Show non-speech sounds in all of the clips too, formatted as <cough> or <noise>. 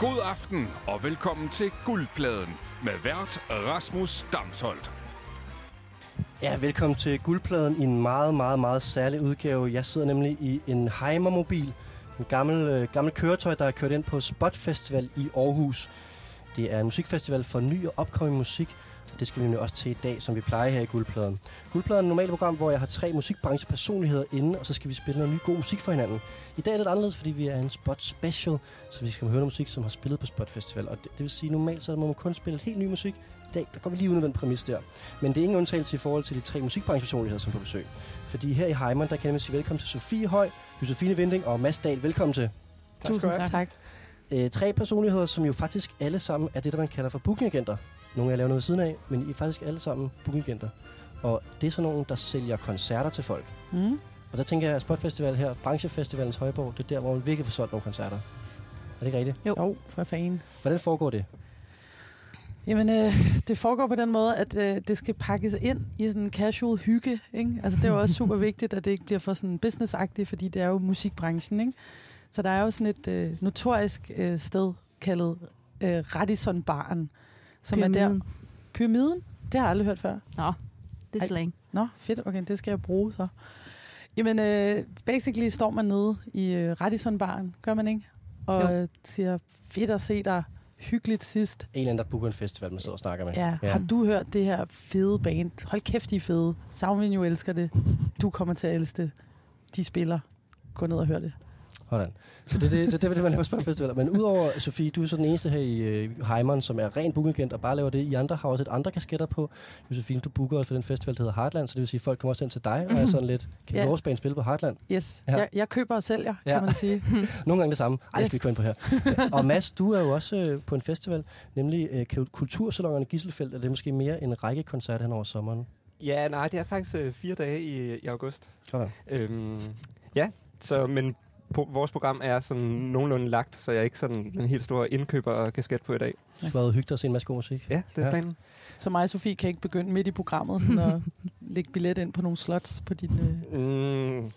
God aften og velkommen til Guldpladen med vært Rasmus Damsholdt. Ja, velkommen til Guldpladen i en meget, meget, meget særlig udgave. Jeg sidder nemlig i en Heimer-mobil. En gammel, øh, gammel køretøj, der er kørt ind på Spot Festival i Aarhus. Det er en musikfestival for ny og opkommende musik. Det skal vi nemlig også til i dag, som vi plejer her i Guldpladen. Guldpladen er et normalt program, hvor jeg har tre musikbranchepersonligheder inde, og så skal vi spille noget ny god musik for hinanden. I dag er det lidt anderledes, fordi vi er en Spot Special, så vi skal høre noget musik, som har spillet på Spot Festival. Og det, det vil sige, normalt så må man kun spille helt ny musik. I dag der går vi lige uden den præmis der. Men det er ingen undtagelse i forhold til de tre musikbranchepersonligheder, som er på besøg. Fordi her i Heimann, der kan jeg sige velkommen til Sofie Høj, Josefine Vinding og Mads Dahl. Velkommen til. Tak. tak. Øh, tre personligheder, som jo faktisk alle sammen er det, der man kalder for bookingagenter. Nogle af jer laver noget ved siden af, men I er faktisk alle sammen bookingagenter. Og det er sådan nogen, der sælger koncerter til folk. Mm. Og der tænker jeg, at Spotfestival her, branchefestivalens højborg, det er der, hvor man virkelig får solgt nogle koncerter. Er det ikke rigtigt? Jo, oh, for fanden. Hvordan foregår det? Jamen, øh, det foregår på den måde, at øh, det skal pakkes ind i sådan en casual hygge. Ikke? Altså, det er jo også super vigtigt, at det ikke bliver for sådan businessagtigt, fordi det er jo musikbranchen. Ikke? Så der er jo sådan et øh, notorisk øh, sted kaldet øh, Radisson Baren, som Pyramiden. er der. Pyramiden? Det har jeg aldrig hørt før. Nå, det er slang. Nå, fedt. Okay, det skal jeg bruge så. Jamen, øh, basically står man nede i øh, Radisson Baren, gør man ikke? Og Jo. siger, fedt at se dig. Hyggeligt sidst. En eller anden, der booker en festival, man sidder og snakker med. Ja. ja. Har du hørt det her fede band? Hold kæft, de er fede. Soundvenue elsker det. Du kommer til at elske det. De spiller. Gå ned og hør det. Sådan. Så det er det, det, det, det, man laver på festivaler. Men udover, Sofie, du er så den eneste her i Heimann, som er ren bookingagent og bare laver det. I andre har også et andre kasketter på. Josefine, du booker også for den festival, der hedder Heartland, så det vil sige, at folk kommer også ind til dig og er sådan lidt, kan Ja. vores band spille på Heartland? Yes. Ja. Jeg, jeg køber og sælger, Ja. kan man sige. <laughs> Nogle gange det samme. Ej, det skal Yes. vi ind på her. <laughs> og Mads, du er jo også øh, på en festival, nemlig øh, Kul- Kultursalongerne Gisselfeldt, og det er måske mere en række koncerter hen over sommeren. Ja, nej, det er faktisk øh, fire dage i, i august. Sådan. Øhm, ja, så, men på, vores program er sådan nogenlunde lagt, så jeg er ikke sådan en helt stor indkøber og kasket på i dag. Du skal have hygge dig og se en masse god musik. Ja, det er ja. planen. Så mig og Sofie kan ikke begynde midt i programmet sådan at <laughs> lægge billet ind på nogle slots på din... Øh... Mm,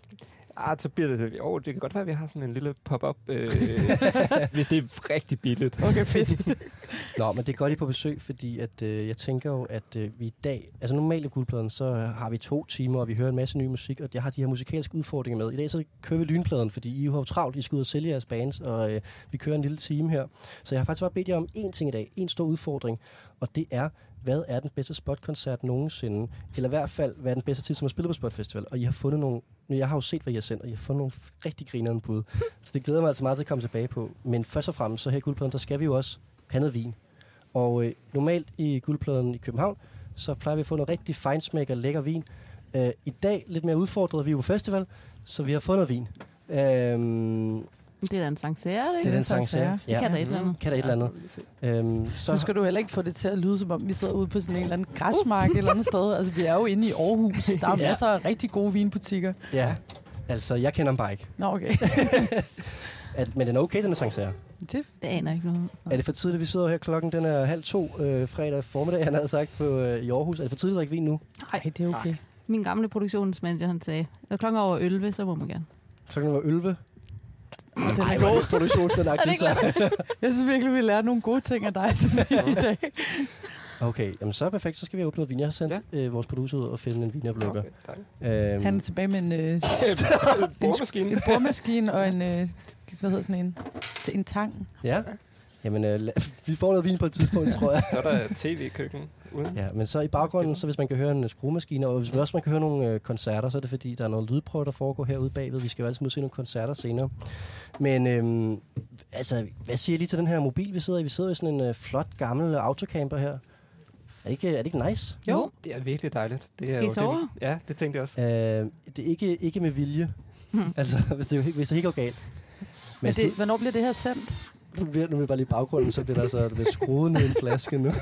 ah, så bliver det... Jo, det kan godt være, at vi har sådan en lille pop-up, øh, <laughs> hvis det er rigtig billigt. Okay, fedt. <laughs> Nå, men det er godt, I på besøg, fordi at, øh, jeg tænker jo, at øh, vi i dag... Altså normalt i guldpladen, så har vi to timer, og vi hører en masse ny musik, og jeg har de her musikalske udfordringer med. I dag så kører vi lynpladen, fordi I har jo travlt, I skal ud og sælge jeres bands, og øh, vi kører en lille time her. Så jeg har faktisk bare bedt jer om én ting i dag, en stor udfordring, og det er, hvad er den bedste spotkoncert nogensinde? Eller i hvert fald, hvad er den bedste tid, som har spillet på Spot Festival? Og I har fundet nogle... Jeg har jo set, hvad I har sendt, og I har fundet nogle rigtig grinerende bud. Så det glæder mig altså meget til at komme tilbage på. Men først og fremmest, så her i Guldpladen, der skal vi jo også have noget vin. Og øh, normalt i Guldpladen i København, så plejer vi at få noget rigtig fejnsmæk og lækker vin. Øh, I dag lidt mere udfordret, vi er på festival, så vi har fået noget vin. Øh, det er da en det ikke? er den en sang, Sancerre. Det kan da et eller andet. Kan der et eller andet. Øhm, så Nu skal du heller ikke få det til at lyde, som om vi sidder ude på sådan en eller anden græsmark et eller andet sted. Altså, vi er jo inde i Aarhus. Der er Ja. masser af rigtig gode vinbutikker. Ja, altså, jeg kender dem bare ikke. Nå, okay. At, <laughs> men den er okay, den er Sancerre. Det, Det aner jeg ikke noget. Er det for tidligt, vi sidder her klokken, den er halv to øh, fredag formiddag, han havde sagt på øh, i Aarhus. Er det for tidligt at drikke vin nu? nej, det er okay. Min gamle produktionsmanager, han sagde, når klokken er over 11, så må man gerne. Klokken var 11. Det er Ej, <laughs> er det produktionsstandagtigt, så. Jeg synes virkelig, vi lærer nogle gode ting af dig Sofie, i dag. Okay, jamen så er perfekt. Så skal vi åbne noget vin. Jeg har sendt Ja. øh, vores producer ud og finde en vinerblukker. tak. Øhm, Han er tilbage med en, øh, <laughs> Boremaskine. en boremaskine og en, øh, hvad hedder sådan en, en tang. Ja. Jamen, øh, la- vi får noget vin på et tidspunkt, tror jeg. Så er der tv-køkken uden. Ja, men så i baggrunden, så hvis man kan høre en øh, skruemaskine, og hvis man også man kan høre nogle øh, koncerter, så er det fordi, der er noget lydprøve, der foregår herude bagved. Vi skal jo altid se nogle koncerter senere. Men øhm, altså, hvad siger I lige til den her mobil, vi sidder i? Vi sidder i sådan en øh, flot, gammel autocamper her. Er det ikke, er det ikke nice? Jo. Det er virkelig dejligt. Det er Skal I sove? Det, ja, det tænkte jeg også. Øh, det er ikke, ikke med vilje. <laughs> altså, hvis det, hvis det ikke går galt. Men det, hvornår bliver det her sendt? Nu bliver, nu bliver bare lige i baggrunden, så bliver der, så, bliver skruet ned i en flaske nu. <laughs>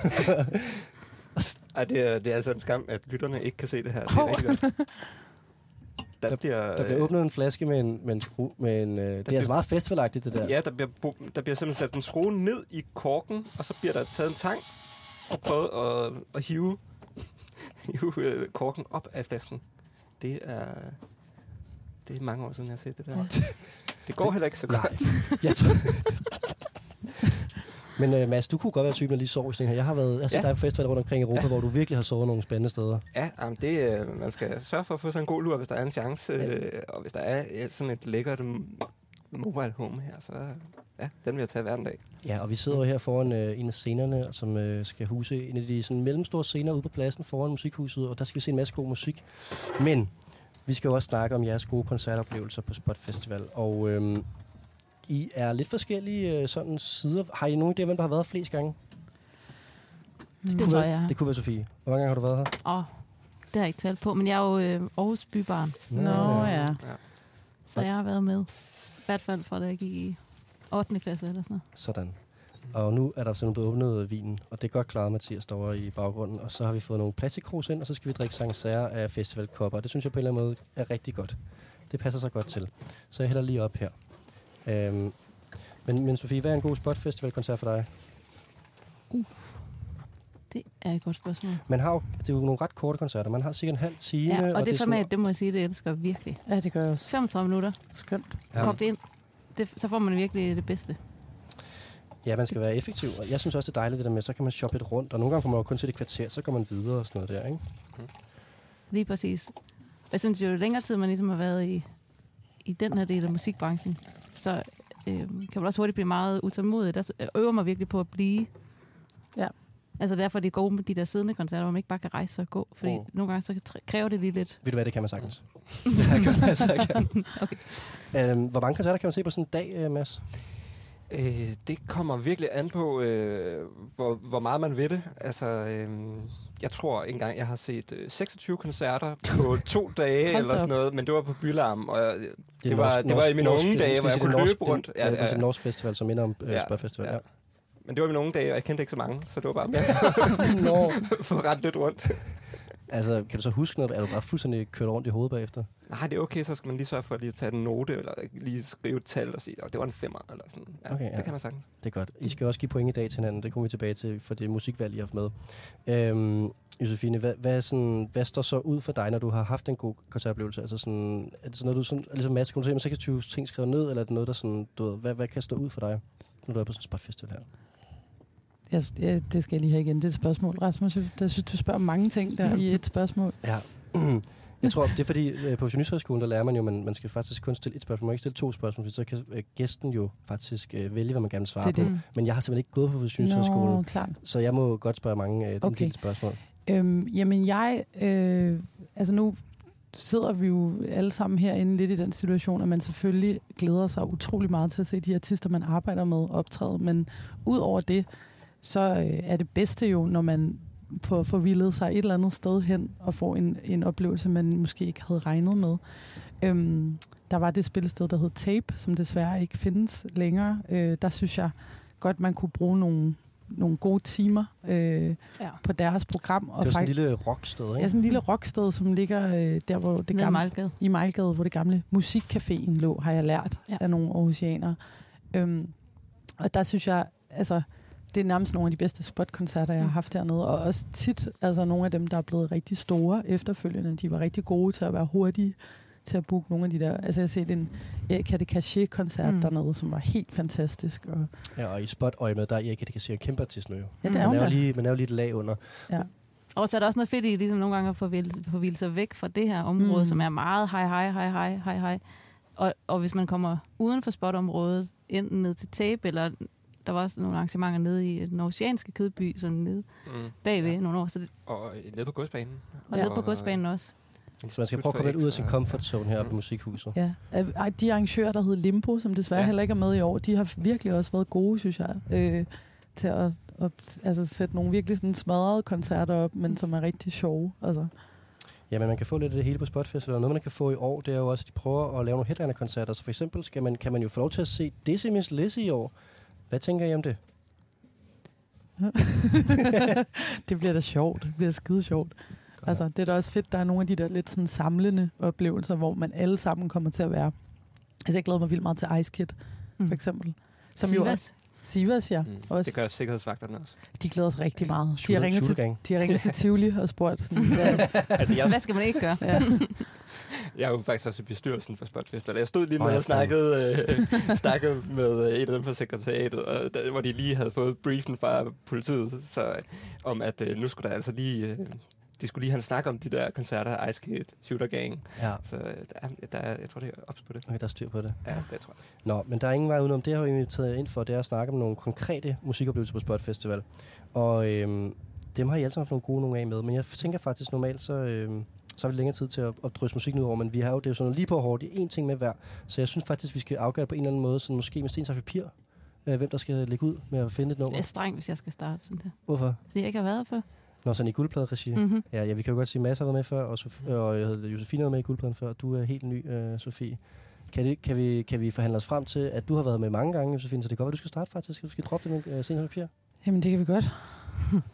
Ej, det, er, det er altså en skam, at lytterne ikke kan se det her. Det er Hov. rigtig godt. Der, bliver, Der bliver åbnet en flaske med en, med en skru. Med en, øh, det er bliver- altså meget festivalagtigt, det der. Ja, der bliver, der bliver simpelthen sat en skrue ned i korken, og så bliver der taget en tang og prøvet at, at hive, <laughs> hive øh, korken op af flasken. Det er, det er mange år siden, jeg har set det der. <laughs> Det går heller ikke så Nej. godt. Jeg tror, <laughs> Men uh, Mads, du kunne godt være typen, der lige sover i sådan her. Jeg har, været, jeg har Ja. dig på festival rundt omkring i Europa, hvor du virkelig har sovet nogle spændende steder. Ja, jamen det, øh, man skal sørge for at få sig en god lur, hvis der er en chance. Ja. Øh, og hvis der er øh, sådan et lækkert mobile home her, så ja, den vil jeg tage hver en dag. Ja, og vi sidder jo her foran øh, en af scenerne, som øh, skal huse en af de sådan, mellemstore scener ude på pladsen foran musikhuset, og der skal vi se en masse god musik. Men vi skal jo også snakke om jeres gode koncertoplevelser på Spot Festival, og øh, I er lidt forskellige øh, sådan sider. Har I nogen idé, hvem der har været flest gange? Det kunne tror jeg. Det kunne være Sofie. Hvor mange gange har du været her? Åh, det har jeg ikke talt på, men jeg er jo øh, Aarhus bybarn, Nå ja. så jeg har været med. I hvert fald fra da jeg gik i 8. klasse eller sådan noget. Sådan. Og nu er der simpelthen blevet åbnet vinen, og det er godt klaret, Mathias, der i baggrunden. Og så har vi fået nogle plastikkrus ind, og så skal vi drikke sancerre af festivalkopper. Det synes jeg på en eller anden måde er rigtig godt. Det passer sig godt til. Så jeg hælder lige op her. Øhm, men, men Sofie, hvad er en god spotfestivalkoncert for dig? Det er et godt spørgsmål. Man har jo, det er jo nogle ret korte koncerter. Man har cirka en halv time. Ja, og, og det, er sådan- format, det må jeg sige, det elsker virkelig. Ja, det gør jeg også. 35 minutter, Skønt. Ja. kogt ind. Det, så får man virkelig det bedste. Ja, man skal være effektiv. Og jeg synes også, det er dejligt det der med, så kan man shoppe lidt rundt. Og nogle gange får man jo kun til et kvarter, så går man videre og sådan noget der, ikke? Lige præcis. Jeg synes jo, jo længere tid man ligesom har været i, i den her del af musikbranchen, så øh, kan man også hurtigt blive meget utålmodig. Der jeg øver mig virkelig på at blive. Ja. Altså derfor er det gode med de der siddende koncerter, hvor man ikke bare kan rejse sig og gå. Fordi mm. nogle gange så kræver det lige lidt. Ved du hvad, det kan man sagtens. <laughs> det kan man gerne. <laughs> Okay. Øhm, hvor mange koncerter kan man se på sådan en dag, øh, Mads? Øh, det kommer virkelig an på, øh, hvor, hvor meget man ved det. Altså, øh, jeg tror ikke engang, jeg har set øh, 26 koncerter <laughs> på to dage eller da sådan noget, men det var på Bylarm, og øh, det, var, norsk- det var i mine norsk- unge det- dage, hvor jeg kunne det er løbe norsk- rundt. Det, ja, det er en norsk festival, som minder om øh, Ja, Spørgfestival. Ja. ja. Men det var i mine unge dage, og jeg kendte ikke så mange, så det var bare <laughs> med <laughs> at få ret lidt rundt. Altså, kan du så huske noget? Er du bare fuldstændig kørt rundt i hovedet bagefter? Nej, det er okay, så skal man lige sørge for at lige tage en note, eller lige skrive et tal og sige, at det var en femmer, eller sådan. Ja, Okay, ja. Det kan man sagtens. Det er godt. I skal også give point i dag til hinanden. Det kommer vi tilbage til, for det musikvalg, I har haft med. Øhm, Josefine, hvad, hvad, sådan, hvad står så ud for dig, når du har haft en god koncertoplevelse? Altså sådan, er det sådan noget, du sådan, ligesom Mads, kunne du se med 26 ting skrevet ned, eller er det noget, der sådan, du ved, hvad, hvad kan stå ud for dig, når du er på sådan en spotfestival her? Jeg, jeg, det skal jeg lige have igen. Det er et spørgsmål. Rasmus, jeg synes, du spørger mange ting der i et spørgsmål. Ja. <clears throat> Jeg tror, det er fordi, øh, på Journalisthøjskolen, der lærer man jo, man, man skal faktisk kun stille et spørgsmål. Man ikke stille to spørgsmål, for så kan øh, gæsten jo faktisk øh, vælge, hvad man gerne vil svare Det er på. det. Men jeg har simpelthen ikke gået på Journalisthøjskolen, så jeg må godt spørge mange øh, okay. Okay. en del spørgsmål. Øhm, jamen jeg, øh, altså nu sidder vi jo alle sammen herinde lidt i den situation, at man selvfølgelig glæder sig utrolig meget til at se de artister, man arbejder med optræde. Men ud over det, så øh, er det bedste jo, når man får forvildet sig et eller andet sted hen og får en, en oplevelse, man måske ikke havde regnet med. Øhm, der var det spillested, der hed Tape, som desværre ikke findes længere. Øh, der synes jeg godt, man kunne bruge nogle, nogle gode timer øh, Ja. på deres program. Det var sådan en lille rocksted, ikke? Ja, sådan en lille rocksted, som ligger øh, der, hvor det gamle, Mejlgade. i Mejlgade, hvor det gamle musikcaféen lå, har jeg lært. Ja. af nogle aarhusianere. Øhm, og der synes jeg, altså, det er nærmest nogle af de bedste spotkoncerter, jeg har haft dernede. Og også tit, altså nogle af dem, der er blevet rigtig store efterfølgende, de var rigtig gode til at være hurtige til at booke nogle af de der... Altså, jeg har set en Erika de Cachet-koncert mm. Mm. dernede, som var helt fantastisk. Og, Ja, og i spot med, der er Erik, det kan sige, en kæmpe artist nu jo. ja, det er Man er, jo lige, man er jo lige et lag under. Og så er der også noget fedt i, ligesom nogle gange at få vildt, få vildt sig væk fra det her område, Mm. mm. som er meget hej, hej, hej, hej, hej, hej. Og, og hvis man kommer uden for spotområdet, enten ned til tape, eller der var også nogle arrangementer nede i den oceanske kødby, sådan nede Mm. bagved ja. nogle år, så det, Og nede på godsbanen. og nede på godsbanen også. Så man skal prøve at komme lidt ud af sin comfort zone her på musikhuset. Ja, Ej, de arrangører, der hed Limbo, som desværre ja. Ja. heller ikke er med i år, de har virkelig også været gode, synes jeg, øh, til at, at altså, sætte nogle virkelig sådan smadrede koncerter op, men som er rigtig sjove. Altså. Ja, men man kan få lidt af det hele på Spotfestival. Og noget, man kan få i år, det er jo også, at de prøver at lave nogle headliner-koncerter. Så for eksempel skal man, kan man jo få lov til at se Miss Lizzy i år. Hvad tænker I om det? <laughs> det bliver da sjovt. Det bliver skide sjovt. Altså, det er da også fedt, der er nogle af de der lidt sådan samlende oplevelser, hvor man alle sammen kommer til at være. Altså, jeg glæder mig vildt meget til Ice Kid, for Mm. eksempel. Som jo også, Sivas. Ja. Mm. Også. Det gør sikkerhedsvagterne også. De glæder sig rigtig meget. De har ringet til, de har ringet til Tivoli og spurgt, sådan, hvad, <laughs> Altså, jeg, Hvad skal man ikke gøre? ja. jeg er jo faktisk også i bestyrelsen for Spotfest, og jeg stod lige med ja, og snakkede, øh, <laughs> snakkede med øh, en af dem fra sekretariatet, og der, hvor de lige havde fået briefen fra politiet, så, øh, om at øh, nu skulle der altså lige... Øh, de skulle lige have en snak om de der koncerter, Ice Kid, Shooter Gang. Ja, Så der, er- der, er- jeg tror, det er ops på det. okay, der er styr på det. Ja, det tror jeg. Nå, men der er ingen vej udenom. Det har jeg jo inviteret ind for, det er at snakke om nogle konkrete musikoplevelser på Spot Festival. Og øhm, dem har I alle sammen haft nogle gode nogle af med. Men jeg tænker faktisk normalt, så, øhm, så har vi længere tid til at, at drysse musikken ud over. Men vi har jo, det er jo sådan lige på hårdt. Det er én ting med hver. Så jeg synes faktisk, vi skal afgøre det på en eller anden måde. Sådan måske med sten, papir. Øh, hvem der skal lægge ud med at finde et Det nummer. er strengt, hvis jeg skal starte, synes jeg. Hvorfor? Fordi jeg ikke har været før. Når sådan i guldpladeregi. Mm. Mm-hmm. Ja, ja, vi kan jo godt sige, masser har været med før, og, Sof- og jeg hedder Josefine været med i guldpladen før. Du er helt ny, øh, Sofie. Kan, det, kan, vi, kan vi forhandle os frem til, at du har været med mange gange, Josefine, så det kan godt være, du skal starte faktisk. Du skal droppe det med øh, sten, papir. Jamen, det kan vi godt. <laughs>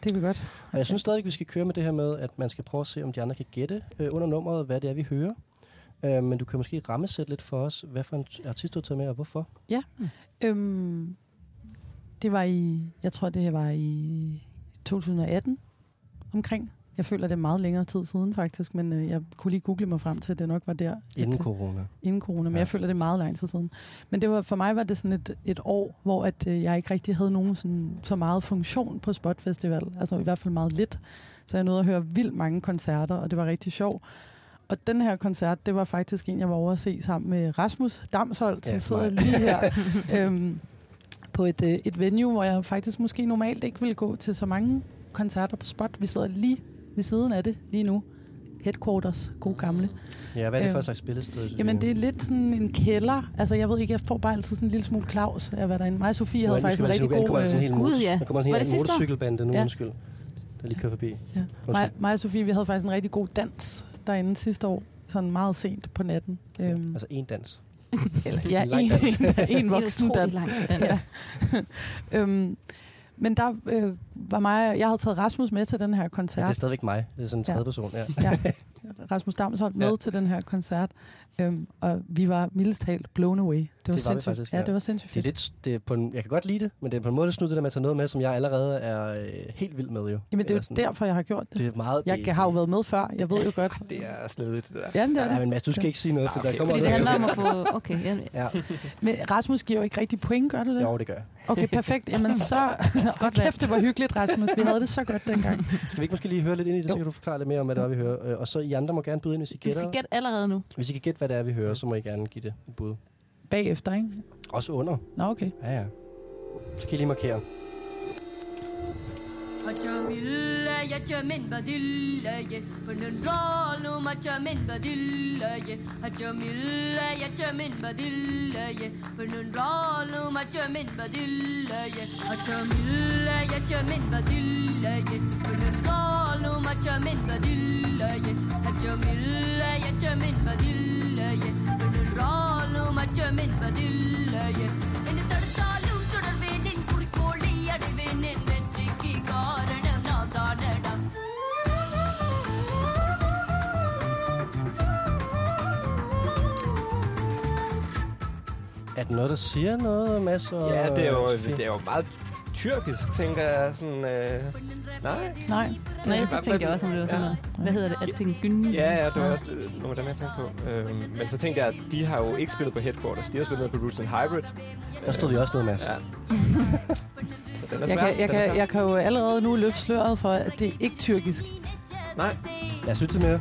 Det kan vi godt. Og jeg synes stadigvæk, vi skal køre med det her med, at man skal prøve at se, om de andre kan gætte øh, under nummeret, hvad det er, vi hører. Øh, men du kan måske rammesætte lidt for os, hvad for en artist du har taget med, og hvorfor. Øhm, det var i, jeg tror det var i 2018 omkring. Jeg føler, det er meget længere tid siden faktisk, men øh, jeg kunne lige google mig frem til, at det nok var der. Inden at, corona. inden corona, men Ja. jeg føler, det er meget lang tid siden. Men det var, for mig var det sådan et, et år, hvor at, øh, jeg ikke rigtig havde nogen sådan, så meget funktion på Spot Festival. Altså i hvert fald meget lidt. Så jeg nåede at høre vildt mange koncerter, og det var rigtig sjovt. Og den her koncert, det var faktisk en, jeg var over at se sammen med Rasmus Damsholdt, som Ja, sidder lige her. <laughs> øhm, på et, øh, et venue, hvor jeg faktisk måske normalt ikke ville gå til så mange koncerter på Spot. Vi sidder lige ved siden af det lige nu. Headquarters, god gamle. Ja, hvad er det for Øhm, et slags spillested? Jamen, det er lidt sådan en kælder. Altså, jeg ved ikke, jeg får bare altid sådan en lille smule klaus af, hvad der er inde. Mig og Sofie havde faktisk en rigtig nu kommer god... der sådan en Øh, hel Gud, ja. Der kommer sådan Var en det hel sidste år? motorcykelbande nu, Ja. undskyld. Der lige kører forbi. ja. Mig, mig og Sofie, vi havde faktisk en rigtig god dans derinde sidste år. Sådan meget sent på natten. Øhm, Altså en dans. <laughs> eller, ja, en en, <laughs> en, en voksen dans. dans. Ja. <laughs> øhm, men der øh, var mig... Jeg havde taget Rasmus med til den her Ja, koncert. det er stadigvæk mig. Det er sådan en Ja. tredje person. Ja. ja, <laughs> Rasmus Damsholdt med Ja. ja. til den her koncert. Øhm, og vi var mildest talt blown away. Det var, Det var sindssygt. faktisk, ja. ja. det var sindssygt Det er fedt. lidt, det er på en, jeg kan godt lide det, men det er på en måde snudt det der med at tage noget med, som jeg allerede er øh, helt vild med jo. Jamen, det er jo sådan- derfor, jeg har gjort det. Det er meget... Jeg det, har jo været med før. Jeg ved jo godt. <laughs> Det er snedigt, det der. Ja, det er Ja, det. men Mads, du skal ikke sige noget, for Ah, der okay. kommer Fordi det handler om at få... <laughs> Okay, ja, Ja, Men Rasmus giver jo ikke rigtig point, gør du det? jo, det gør jeg. Okay, perfekt. Jamen <laughs> så... Hold kæft, det var hyggeligt, Rasmus. Vi havde det så godt dengang. Skal vi ikke måske lige høre lidt ind i det, så kan du forklare lidt mere om, hvad det er, vi hører. Øh, Og så I andre må gerne byde ind, hvis I gætter. skal gætte allerede nu. Hvis I kan gætte, hvad det er, vi hører, så må I gerne give det et bud. Bagefter, ikke? Også under. Nå, okay. Ja, ja. Så kan I lige markere. Hacamilla yacamin badillaye Bunun rolu macamin badillaye Hacamilla yacamin badillaye Bunun rolu macamin badillaye Hacamilla yacamin badillaye Bunun rolu macamin بداية من بديلة பெண்ணுன்றால் மற்றும் என்பதில்லையே என்னை தடுத்தாலும் தொடர்வேன் என் குறிக்கோளை அடைவேன் என் வெற்றிக்கு காரணம் நான் தானடா Er det noget, der siger noget, Mads? Og ja, det er, jo, det er jo meget tyrkisk, tænker jeg. Sådan, øh, nej. Nej. Nej, det tænkte jeg også, om det var sådan noget. Hvad hedder det? Alting Gyn? Ja, ja, det var også øh, nogle af dem, jeg tænkte på. Øhm, men så tænkte jeg, at de har jo ikke spillet på Headquarters. De har spillet på Roots and Hybrid. Der stod vi også noget, Mads. Ja. <laughs> så den er Jeg kan, jeg, kan, jeg kan jo allerede nu løfte sløret for, at det er ikke tyrkisk. Nej. Lad os lytte til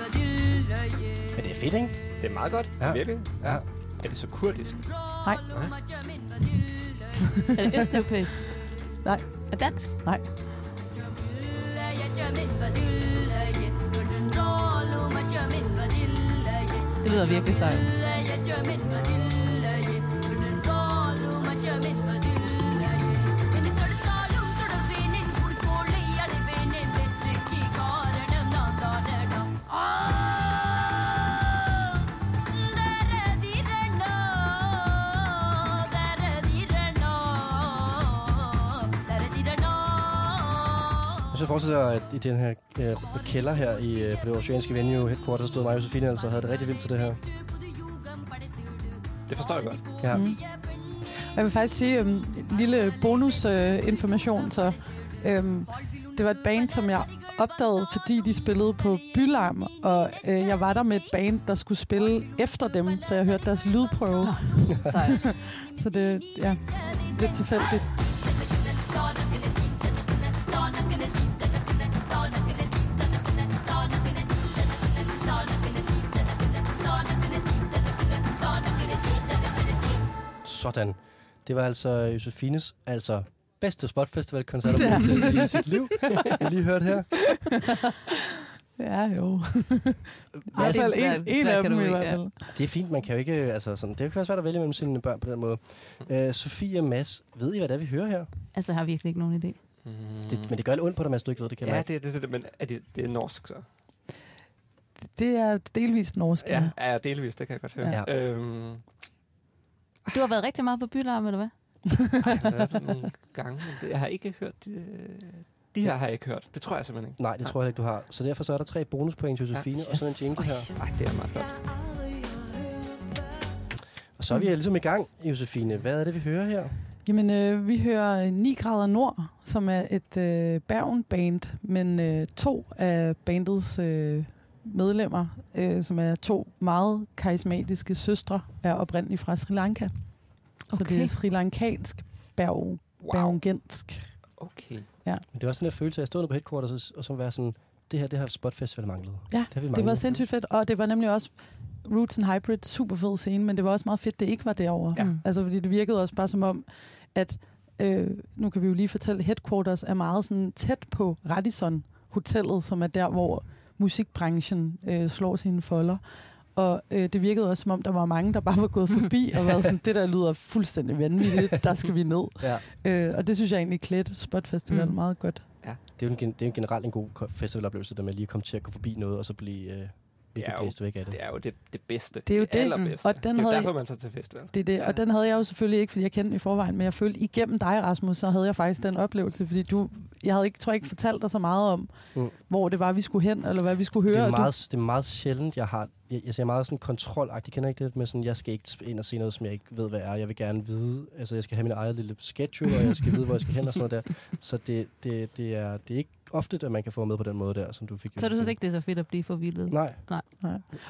og. Men det er fedt, ikke? Det er meget godt. Ja. Virkelig. Ja. Er det så kurdisk? Nej. Nej. <laughs> er det østeuropæisk? Nej. Er det dansk? Nej. Det lyder virkelig sejt. At forestille at i den her øh, kælder her i, øh, på det oceanske venue headquarter, stod mig og Josefine altså og havde det rigtig vildt til det her. Det forstår jeg godt. Ja. Mm. Jeg vil faktisk sige um, en lille bonusinformation. Uh, information, så um, det var et band, som jeg opdagede, fordi de spillede på Bylarm, og uh, jeg var der med et band, der skulle spille efter dem, så jeg hørte deres lydprøve. <laughs> Så det ja, lidt tilfældigt. Sådan. Det var altså Josefines, altså bedste Spotfestival-koncert er ja. i sit liv. Jeg lige hørt her. <laughs> Ja, jo. Ej, det er svært- en, en svær af dem i hvert ja. fald. Det er fint, man kan jo ikke, altså sådan, det kan være svært at vælge mellem sine børn på den måde. Uh, Sofie og Mads, ved I, hvad det er, vi hører her? Altså, jeg har virkelig ikke nogen idé. Mm. Det, men det gør lidt ondt på dig, Mads, du ikke ved det, kan Ja, det, det, det, men er det, det er norsk så? Det er delvist norsk. Ja, ja delvis, det kan jeg godt høre. Ja. Øhm, Du har været rigtig meget på Bylarm, eller hvad? ej, <laughs> jeg har været der nogle gange, men jeg har ikke hørt... De, de her har jeg ikke hørt. Det tror jeg simpelthen ikke. Nej, det tror jeg ikke, du har. Så derfor så er der tre bonuspoint til Josefine, Ja. og så en jingle her. Ej, det er meget flot. Og så er vi ligesom i gang, Josefine. Hvad er det, vi hører her? Jamen, øh, vi hører 9 grader nord, som er et øh, Bergen-band, men øh, to af bandets øh, medlemmer, øh, som er to meget karismatiske søstre, er oprindeligt fra Sri Lanka. Så det Okay. er sri lankansk berg, Wow. bergensk. Okay. Men det var sådan en følelse af at stå nede på headquarters og, og så være sådan, det her, det har Spot Festival manglet. Ja, det, har vi Det var sindssygt fedt, og det var nemlig også Roots and Hybrid, super fed scene, men det var også meget fedt, det ikke var derovre. Ja. Mm. Altså, fordi det virkede også bare som om, at, øh, nu kan vi jo lige fortælle, Headquarters er meget sådan tæt på Radisson Hotellet, som er der, hvor musikbranchen øh, slår sine folder. Og øh, det virkede også, som om der var mange, der bare var gået <laughs> forbi og været sådan, det der lyder fuldstændig vanvittigt, der skal vi ned. Ja, Øh, og det synes jeg egentlig klædte Spot Festival Mm. meget godt. det er, jo en, det er jo generelt en god festivaloplevelse, der med lige at komme til at gå forbi noget, og så blive øh, virkelig er blæst væk af det. Det er jo det, det bedste. Det er jo det, allerbedste. og den det er havde- derfor, man tager til festival. Det er det, Ja. og den havde jeg jo selvfølgelig ikke, fordi jeg kendte den i forvejen, men jeg følte igennem dig, Rasmus, så havde jeg faktisk den oplevelse, fordi du, jeg havde ikke, tror jeg ikke fortalt dig så meget om, Mm. hvor det var, vi skulle hen, eller hvad vi skulle høre. Det er, meget, det er meget sjældent, jeg har... Jeg, jeg ser meget sådan kontrolagtigt. Kender ikke det med sådan, jeg skal ikke ind og se noget, som jeg ikke ved, hvad er. Jeg vil gerne vide... Altså, jeg skal have min eget lille schedule, og jeg skal vide, hvor jeg skal hen og sådan noget der. <laughs> Så det, det, det, er, det er ikke ofte, at man kan få med på den måde der, som du fik. Så du synes ikke, det er så fedt at blive forvildet? Nej, du,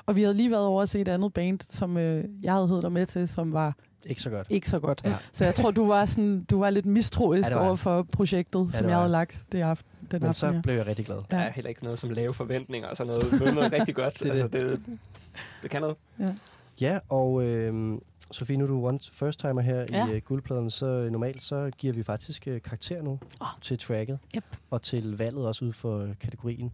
og vi havde lige været over at se et andet band, som øh, jeg havde heddet dig med til, som var ikke så godt. ikke så godt. Ja. Ja. Så jeg tror, du var, sådan, du var lidt mistroisk Ja, ja, det var over for projektet, ja, det som jeg havde lagt det aften, den Men aften. så ja. blev jeg rigtig glad. Der Ja. er heller ikke noget som lave forventninger og sådan noget. Møde noget <laughs> rigtig godt. Det er altså, det, det kan noget. Ja, og øh, Sofie, nu er du one first timer her ja. Ja. i uh, guldpladen, så øh, normalt så giver vi faktisk uh, karakter nu Åh. til tracket. Yep. Og til valget også ud for øh, kategorien.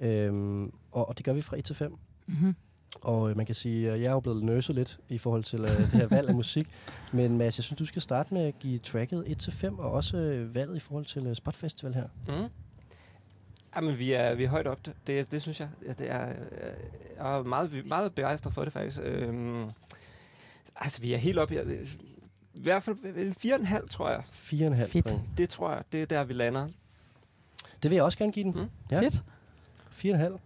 Øhm, og, og det gør vi fra 1 til 5. Mm-hmm. Og øh, man kan sige, at jeg er jo blevet nøset lidt i forhold til øh, det her <laughs> valg af musik. Men Mads, jeg synes, du skal starte med at give tracket 1 til 5, og også øh, valget i forhold til øh, Spot Festival her. Mm. Jamen, vi er, vi er højt op. Det, det synes jeg. Ja, det er, øh, jeg er meget, meget begejstret for det, faktisk. Øhm, altså, vi er helt op. i- I hvert fald øh, fire og en halv, tror jeg. 4,5 Fedt. point. Det tror jeg, det er der, vi lander. Det vil jeg også gerne give den. Mm. Ja. Fedt. 4,5.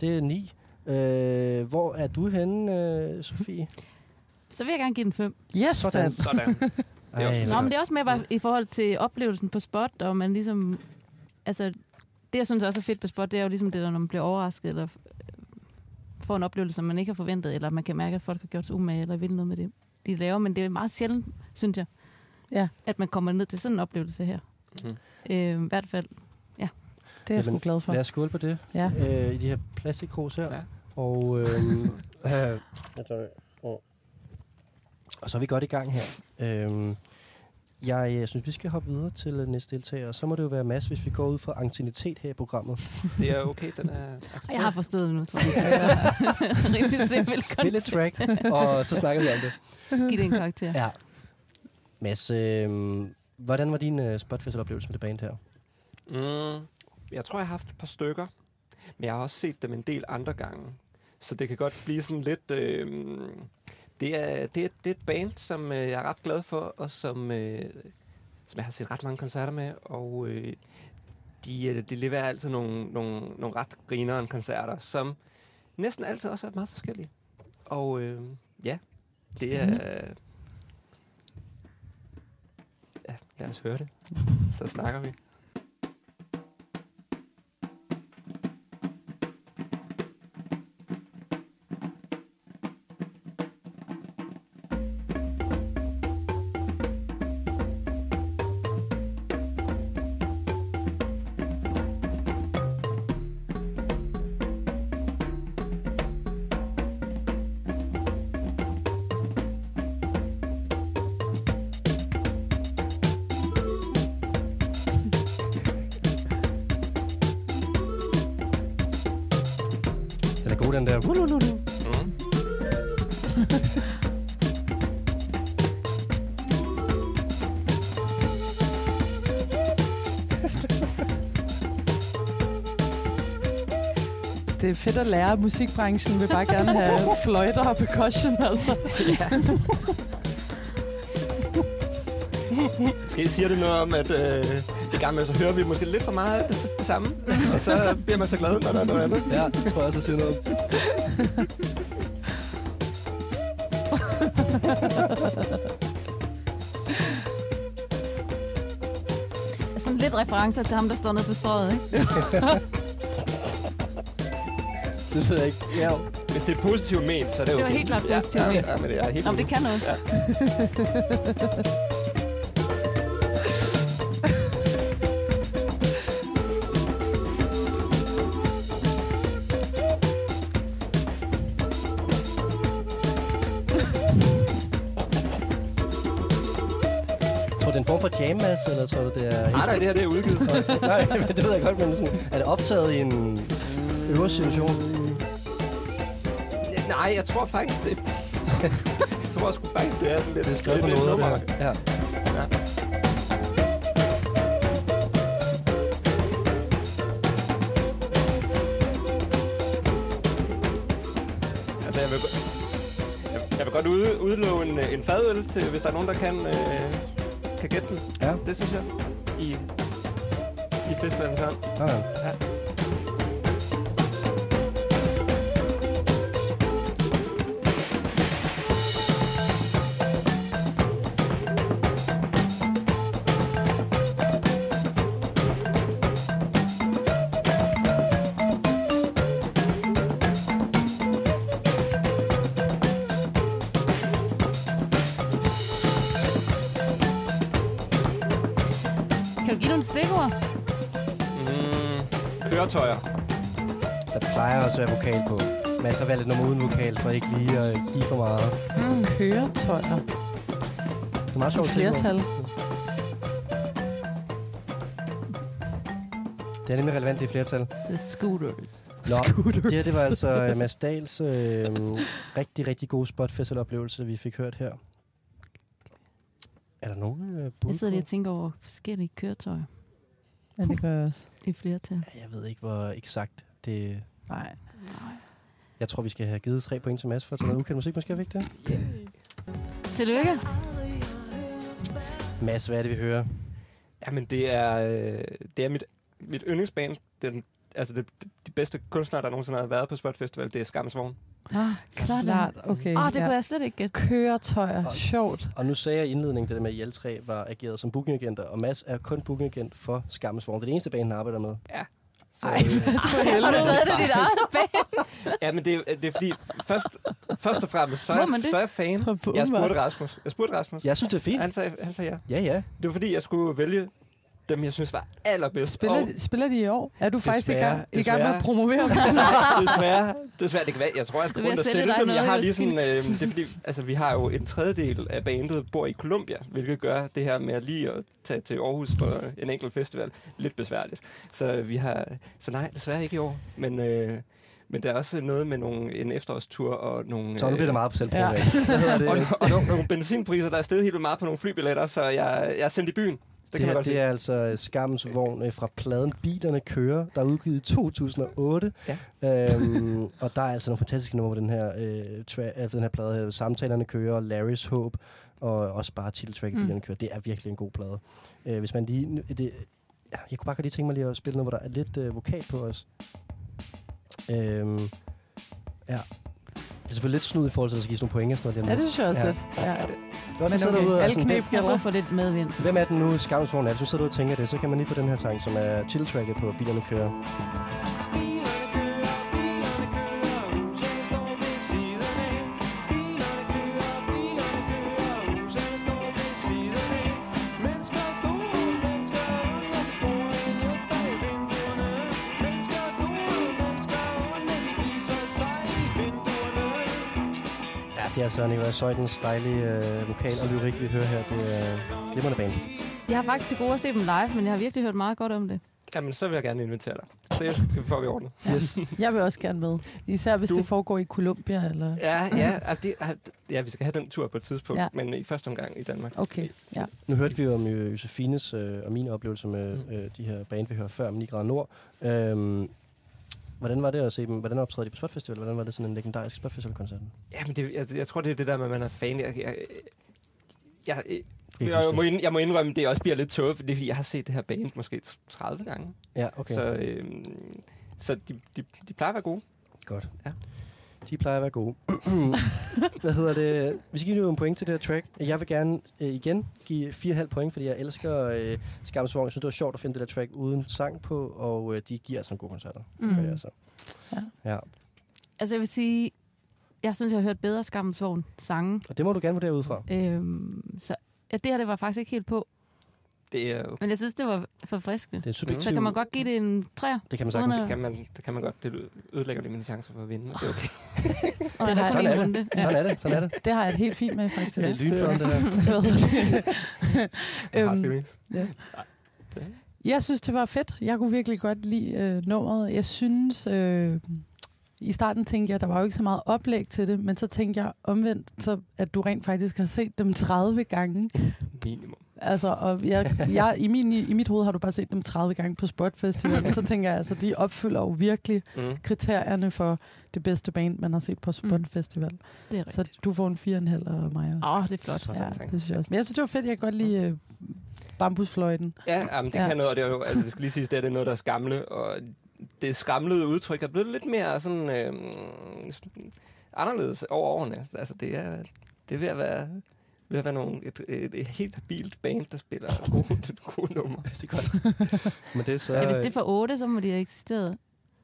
Det er 9. Øh, hvor er du henne, øh, Sofie? Så vil jeg gerne give den fem. Yes, Sådan. mand. Sådan. er også <laughs> Ej, Nå, men det er også med bare i forhold til oplevelsen på spot, og man ligesom... Altså, det jeg synes også er fedt på spot, det er jo ligesom det der, når man bliver overrasket, eller øh, får en oplevelse, som man ikke har forventet, eller man kan mærke, at folk har gjort sig umage, eller vil noget med det, de laver. Men det er meget sjældent, synes jeg, Ja. at man kommer ned til sådan en oplevelse her. Mm. Øh, I hvert fald. Det er jeg sgu glad for. Lad os skåle på det. Ja. øh, i de her plastikkrus her. Ja. Og, øh, det. og, og så er vi godt i gang her. Øhm, jeg, jeg synes, vi skal hoppe videre til øh, næste deltager. Og så må det jo være Mads, hvis vi går ud fra ancienitet her i programmet. Det er okay, den er Og <laughs> jeg har forstået det nu, tror jeg. <laughs> Rimelig simpelt Spil et track, og så snakker vi om det. Giv det en karakter. Ja. Mads, øh, hvordan var din øh, spotfestival-oplevelse med det band her? Mm, jeg tror, jeg har haft et par stykker, men jeg har også set dem en del andre gange. Så det kan godt blive sådan lidt... Øh, det, er, det, er, det er et band, som øh, jeg er ret glad for, og som, øh, som jeg har set ret mange koncerter med. Og øh, de, øh, de leverer altid nogle, nogle, nogle ret grineren koncerter, som næsten altid også er meget forskellige. Og øh, ja, det er... Ja, lad os høre det. Så snakker vi. Fedt at lære. Musikbranchen vil bare gerne have fløjter og percussion. Altså. Måske siger det noget om, at øh, i gang med, så hører vi måske lidt for meget af det, det samme. Og så bliver man så glad, når der er noget andet. Ja, det tror jeg også, jeg siger noget. Sådan lidt referencer til ham, der står nede på strået, ikke? <laughs> Det ved jeg ikke. Ja, Hvis det er positivt ment, så er det jo Det var helt klart positivt ja, ment. Ja, ja, men det er helt Nå, men det kan noget. Ja. tror du, det er en form for jam mass, eller tror du, det er... Nej, nej, det her det er udgivet. <laughs> Nej, men det ved jeg godt, men sådan, er det optaget i en øvre situation? Nej, jeg tror faktisk, det... <laughs> jeg tror sgu faktisk, det er sådan lidt... Det er skrevet på lidt noget, nummer. det her. Ja. Ja. Altså, jeg vil, jeg, jeg vil godt ude, udlove en, øh, en fadøl til, hvis der er nogen, der kan, øh, kan gætte den. Ja. Det synes jeg. I, i festivalens hånd. Nej. Ja. Køretøjer. Der plejer også at være vokal på. Men jeg så valgt et nummer uden vokal, for ikke lige at give for meget. Mm. Køretøjer. Det er meget sjovt. Flertal. Det er nemlig relevant, er flertal. The scooters. Nå, Scooters. det her, det var altså øh, <laughs> Mads Dahls øh, rigtig, rigtig gode spotfestival-oplevelse, vi fik hørt her. Er der nogen øh, bud Jeg sidder lige og tænker over forskellige køretøjer Ja, det gør jeg også. i flertal. Ja, Jeg ved ikke, hvor eksakt det... Nej. Jeg tror, vi skal have givet tre point til Mads for at tage noget ukendt musik. Måske ikke det? Tillykke. Mads, hvad er det, vi hører? Jamen, det er, øh, det er mit, mit yndlingsband. Den, altså, det, de bedste kunstnere, der nogensinde har været på Spot Festival, det er Skamsvogn. Ah, sådan. Klart, okay. Åh, oh, det kunne jeg slet ikke gætte. Køretøjer. Sjovt. Og nu sagde jeg i indledningen, det der med, at tre var ageret som bookingagenter, og Mads er kun bookingagent for Skammesvogn. Det er det eneste band, han arbejder med. Så, Ej, øh, for <laughs> Har du helvede. taget det dit eget bag? ja, men det, det er fordi, først, først og fremmest, så er, jeg, så er jeg fan. På Jeg spurgte. Rasmus. Jeg spurgte Rasmus. Jeg synes, det er fint. Han sagde, han sagde ja. Ja, ja. Det var fordi, jeg skulle vælge dem, jeg synes var allerbedst. Spiller, Og de, spiller de i år? Er du faktisk i gang, i gang med at promovere <laughs> dem? desværre, desværre, det kan være, jeg tror, jeg skal rundt og sælge dem. Jeg har lige sådan, øh, det er fordi, altså, vi har jo en tredjedel af bandet bor i Colombia, hvilket gør det her med at lige at tage til Aarhus for en enkelt festival lidt besværligt. Så vi har, så nej, desværre ikke i år, men, øh, men der er også noget med nogle, en efterårstur og nogle... Så nu bliver det meget på selvpromovering. Ja. Det? og, og nogle, nogle benzinpriser, der er steget helt vildt meget på nogle flybilletter, så jeg, jeg er sendt i byen. Det, Det, man det, er altså Skammens vogn øh, fra pladen Bilerne Kører, der er udgivet i 2008. Ja. Øhm, og der er altså nogle fantastiske numre på den her, øh, tra- altså den her plade her. Samtalerne kører, Larrys håb, og også bare titeltracket Mm. Bilerne Kører. Det er virkelig en god plade. Øh, hvis man lige... Det, jeg kunne bare godt lige tænke mig lige at spille noget, hvor der er lidt øh, vokal på os. Øhm, ja. Det er selvfølgelig lidt snud i forhold til, at der skal gives nogle point og sådan noget. Ja, det synes jeg også Ja. lidt. Ja. Godt, Men okay, derude og er alle knep Jeg har for lidt medvind. hvem er den nu, skamsvogn er det, som sidder derude og tænker det, så kan man lige få den her sang, som er titeltracket på Bilerne Kører. Det er altså Nikolaj Søjdens dejlige øh, vokal og lyrik, vi hører her. Det er øh, glimrende band. Jeg har faktisk til gode at se dem live, men jeg har virkelig hørt meget godt om det. Jamen, så vil jeg gerne invitere dig. Så jeg skal få vi ordnet. Yes. Jeg vil også gerne med. Især hvis Du- det foregår i Colombia. Eller... Ja, ja, ja, det, ja, vi skal have den tur på et tidspunkt, Ja. men i første omgang i Danmark. Okay, ja. Nu hørte vi jo om øh, Josefines øh, og min oplevelse med Mm. øh, de her band, vi hørte før, 9 grader nord. Øhm, hvordan var det at se dem? Hvordan optræder de på Spot Festival? Hvordan var det sådan en legendarisk Spot Festival-koncerten? Ja, men det, jeg, jeg tror, det er det der med, at man er fan. Jeg, jeg, jeg, jeg, jeg, må, ind, jeg må indrømme, at det også bliver lidt tåget, fordi jeg har set det her band måske 30 gange. Ja, okay. Så, øhm, så de, de, de plejer at være gode. Godt. Ja. De plejer at være gode. <clears throat> Hvad hedder det? Vi skal give nu en point til det her track. Jeg vil gerne øh, igen give 4,5 point, fordi jeg elsker øh, Skamsvogn. Jeg synes, det var sjovt at finde det der track uden sang på, og øh, de giver altså en god koncerter. Mm. Mm. Det, altså. Ja. ja. Altså jeg vil sige, jeg synes, jeg har hørt bedre Skammens Vogn sange. Og det må du gerne vurdere ud fra. Øhm, så ja, det her det var faktisk ikke helt på. Det, er, jo- Men jeg synes, det var forfriskende. Det er en subjektiv... Så kan man godt give det en træer. Det kan man sagtens. Det, kan man, det kan man godt. Det ødelægger lige mine chancer for at vinde. Men det er okay. <laughs> Og Det der er sådan en er det. Sådan er det, sådan er det. Det har jeg et helt fint med, faktisk. Det er lynpladen, <laughs> <laughs> det har Øhm, ja. Det- Jeg synes, det var fedt. Jeg kunne virkelig godt lide øh, nummeret. Jeg synes, øh, i starten tænkte jeg, der var jo ikke så meget oplæg til det, men så tænkte jeg omvendt, så, at du rent faktisk har set dem 30 gange. Minimum. Altså, og jeg, jeg, i, min, i mit hoved har du bare set dem 30 gange på Spot Festival, og så tænker jeg, altså, de opfylder jo virkelig Mm. kriterierne for det bedste band, man har set på Spot Mm. Festival. Det er Så du får en 4,5 og mig også. Åh, oh, det er flot. Ja, det synes jeg også. Men jeg synes, det var fedt. Jeg kan godt lide øh, bambusfløjten. Ja, jamen, det Ja. kan noget, og det, er jo, altså, det skal lige siges, det, er, det er noget, der er skamle, og det skamlede udtryk er blevet lidt mere sådan øh, anderledes over årene. Altså, det er, det er ved at være, ved at være nogle, et, et, et helt habilt band, der spiller <laughs> gode, gode numre. Det er godt. <laughs> Men det er så... Ja, hvis det er for 8, så må de have eksisteret.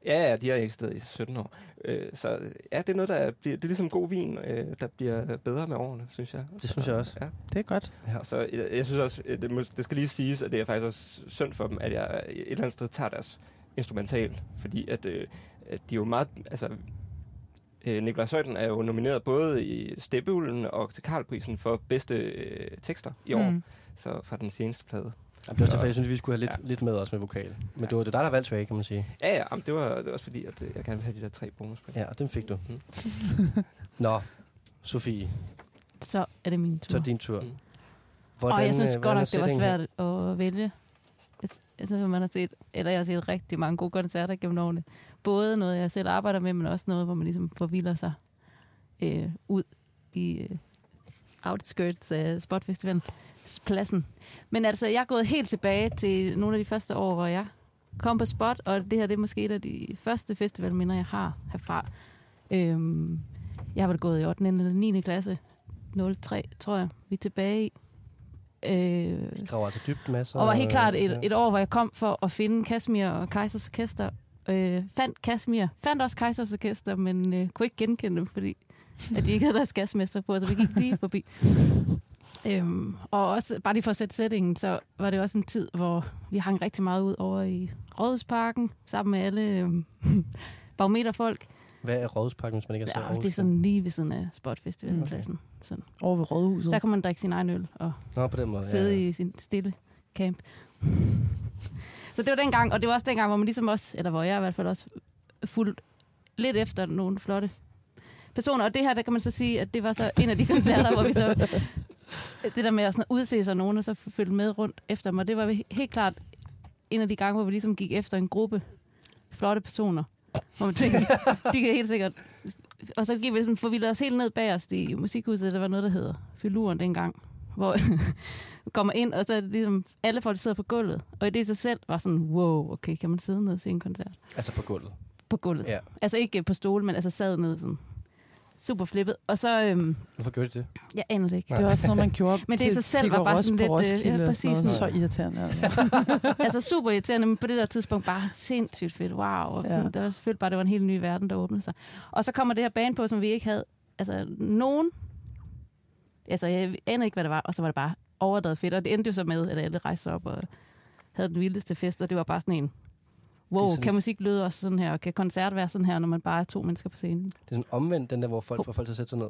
Ja, ja, de har eksisteret i 17 år. Øh, så ja, det er noget, der bliver, det er ligesom god vin, øh, der bliver bedre med årene, synes jeg. Det synes jeg også. Ja. Det er godt. Og så, jeg, jeg synes også, øh, det, må, det skal lige siges, at det er faktisk også synd for dem, at jeg et eller andet sted tager deres instrumental, fordi at, øh, at de er jo meget, altså, øh, Nikolaj Søjden er jo nomineret både i Steppeulden og til Karlprisen for bedste øh, tekster i år, mm. så fra den seneste plade. Jamen, det var derfor, jeg synes, vi skulle have lidt, Ja. lidt med os med vokal. Men det var det dig, der valgte track, kan man sige. Ja, ja, jamen, det, var, det var også fordi, at øh, jeg gerne vil have de der tre bonuspoint. Ja, og dem fik du. Mm. <laughs> Nå, Sofie, Så er det min tur. så er det din tur. Mm. og jeg synes øh, godt hvordan er nok, det var settingen her? svært at vælge. Jeg, jeg synes, at man har set, eller jeg har set rigtig mange gode koncerter gennem årene. Både noget, jeg selv arbejder med, men også noget, hvor man ligesom forvilder sig øh, ud i øh, outskirts af Spotfestivalen pladsen. Men altså, jeg er gået helt tilbage til nogle af de første år, hvor jeg kom på Spot, og det her det er måske et af de første festivalminder, jeg har herfra. Øhm, jeg har gået i 8. eller 9. klasse, 03, tror jeg, vi er tilbage i. Øh, Vi graver altså dybt masser. og var helt klart ja. et, et år, hvor jeg kom for at finde Kashmir og Kaisers Orkester. Øh, fandt Kashmir, fandt også Kaisers Orkester, men øh, kunne ikke genkende dem, fordi at de ikke havde deres gasmester på, så vi gik lige forbi. Øhm, og også, bare lige for at sætte sætningen, så var det også en tid, hvor vi hang rigtig meget ud over i Rådhusparken, sammen med alle øhm, <laughs> barometerfolk. Hvad er Rådhusparken, hvis man ikke har Ja, det er sådan lige ved siden af Spotfestivalpladsen. Sådan. Over ved Rådhuset. Der kan man drikke sin egen øl og Nå, på den måde. sidde ja, ja. i sin stille camp. Så det var dengang, og det var også dengang, hvor man ligesom også, eller hvor jeg i hvert fald også fuldt lidt efter nogle flotte personer. Og det her, der kan man så sige, at det var så en af de <laughs> koncerter, hvor vi så, det der med at sådan udse sig nogen, og så følge med rundt efter mig, det var helt klart en af de gange, hvor vi ligesom gik efter en gruppe flotte personer. Hvor man tænkte, de kan helt sikkert... Og så gik vi sådan, vi os helt ned bag os i musikhuset, der var noget, der hedder Filuren dengang, hvor kommer ind, og så er det ligesom, alle folk sidder på gulvet. Og i det i sig selv var sådan, wow, okay, kan man sidde ned og se en koncert? Altså på gulvet. På gulvet. Ja. Altså ikke på stole, men altså sad ned sådan super flippet. Og så, øhm, Hvorfor gør de det? jeg aner det ikke. Det var også noget, man gjorde <laughs> Men det i til sig selv var bare sådan lidt, øh, ja, Roskilde og præcis sådan noget. sådan. Så irriterende. Altså. <laughs> altså super irriterende, men på det der tidspunkt bare sindssygt fedt. Wow. Og Ja. sådan, der var selvfølgelig bare, det var en helt ny verden, der åbnede sig. Og så kommer det her band på, som vi ikke havde, altså nogen, altså jeg aner ikke, hvad det var, og så var det bare overdrevet fedt. Og det endte jo så med, at alle rejste op og havde den vildeste fest, og det var bare sådan en, wow, sådan- kan musik lyde også sådan her, og kan koncert være sådan her, når man bare er to mennesker på scenen? Det er sådan omvendt, den der, hvor folk får folk til at sætte sig ned.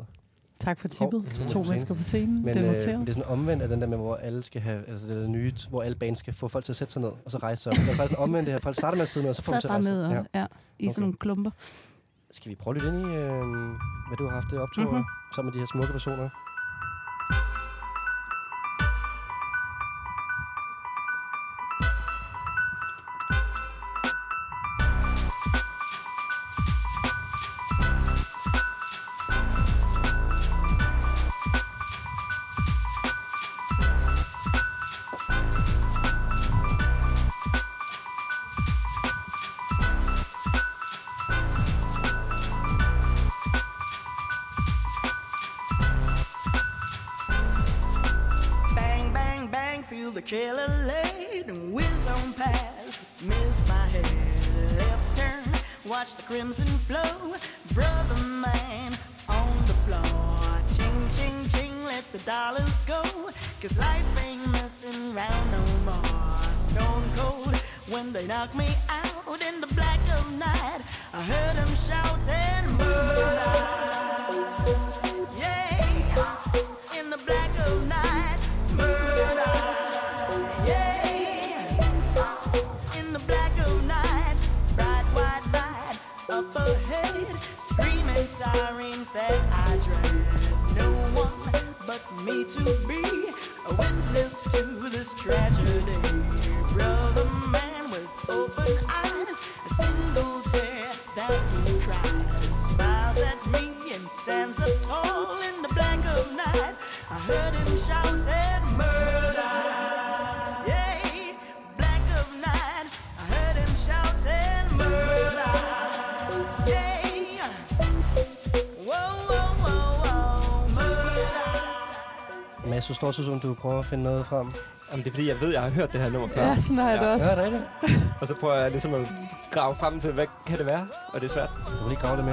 Tak for tippet. Hov, to mennesker på scenen. Men det er øh, noteret. det er sådan omvendt af den der med, hvor alle skal have, altså det er det nye, hvor alle bands skal få folk til at sætte sig ned, og så rejse sig op. Det er faktisk en omvendt det her. Folk starter med at sidde ned, og så får Sad til at rejse ned og. Ja. ja. i Okay. sådan nogle klumper. Skal vi prøve lidt ind i, øh, hvad du har haft det optur Mhm. mm-hmm. sammen med de her smukke personer? Mads, du står så som du prøver at finde noget frem. Jamen, det er fordi, jeg ved, jeg har hørt det her nummer før. Ja, sådan har jeg det Ja. også. Ja, det er det. Og så prøver jeg ligesom at grave frem til, hvad kan det være? Og det er svært. Du kan lige grave det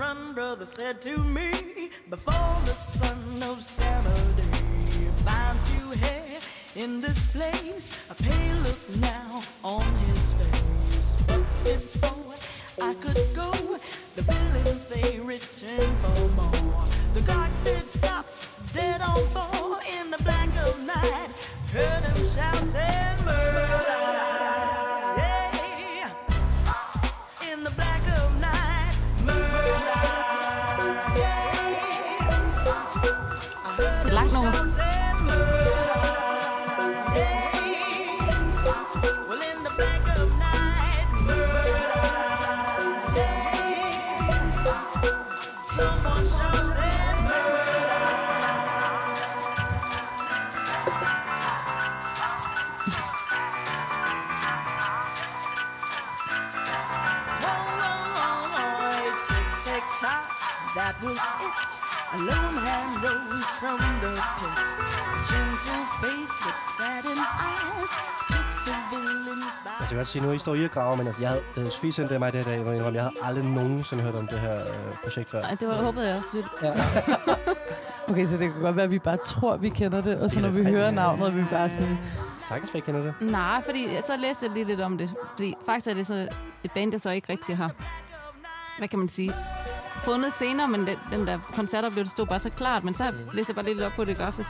run, brother said to me, before the son of Saturday finds you here in this place, godt sige, nu I står i og graver, men altså, jeg havde, da Sofie sendte mig det her dag, hvor jeg indrømme, jeg havde aldrig nogensinde hørt om det her øh, projekt før. Nej, det var, håbede jeg også lidt. Ja. <laughs> Okay, så det kan godt være, at vi bare tror, vi kender det, og så når vi hører navnet, er vi bare sådan... Sagtens, jeg kender det. Nej, fordi så læste jeg lige lidt om det. Fordi faktisk er det så et band, der så ikke rigtig har, hvad kan man sige, fundet senere, men den, den der koncertoplevelse stod bare så klart, men så læste jeg bare lidt op på det aftes.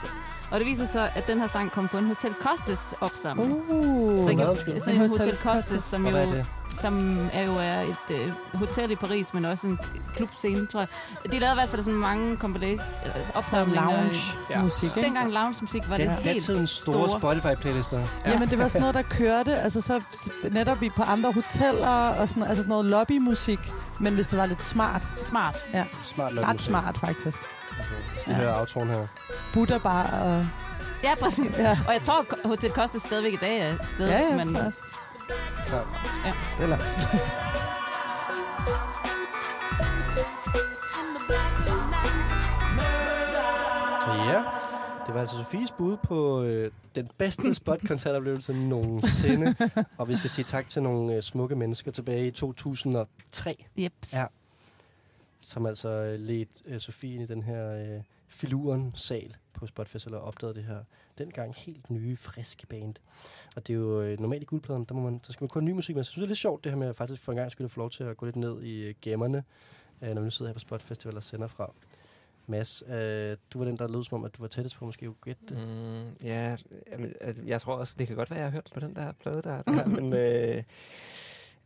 Og det viser sig, at den her sang kom på en Hotel Costes opsamling. Uh, så undskyld? sådan en Hotel Costes, som jo? Som er jo er et øh, hotel i Paris, men også en klubscene, tror jeg. De lavede i hvert fald sådan mange compilations, eller opsamlinger. lounge-musik, ikke? Dengang lounge-musik var Den, det helt datidens store, store. Spotify-playlister. Ja. Jamen, det var sådan noget, der kørte, altså så netop på andre hoteller, og sådan, altså sådan noget lobbymusik, men hvis det var lidt smart. smart. Smart Ret smart, faktisk. Så hører outroen her. Buddha bare og... Ja, præcis. Ja, Og jeg tror, Hotel Costa stadigvæk i dag er et sted. ja, ja men, Klart. ja. Eller, Ja, det var altså Sofies bud på øh, den bedste spot-koncertoplevelse <laughs> nogensinde. og vi skal sige tak til nogle øh, smukke mennesker tilbage i 2003, Jeps. Ja. som altså øh, ledte øh, Sofie ind i den her øh, filuren-sal på Spotfestival og opdagede det her dengang helt nye, friske band. Og det er jo øh, normalt i guldpladen, der, må man, der skal man kun ny musik, men jeg synes, det er lidt sjovt det her med at faktisk for en gang skulle få lov til at gå lidt ned i øh, gemmerne, øh, når vi nu sidder her på Spotfestival og sender fra. Mads, øh, du var den, der lød som om, at du var tættest på måske at gætte det. Mm, ja, altså, jeg tror også, det kan godt være, jeg har hørt på den der plade der. der <laughs> men øh,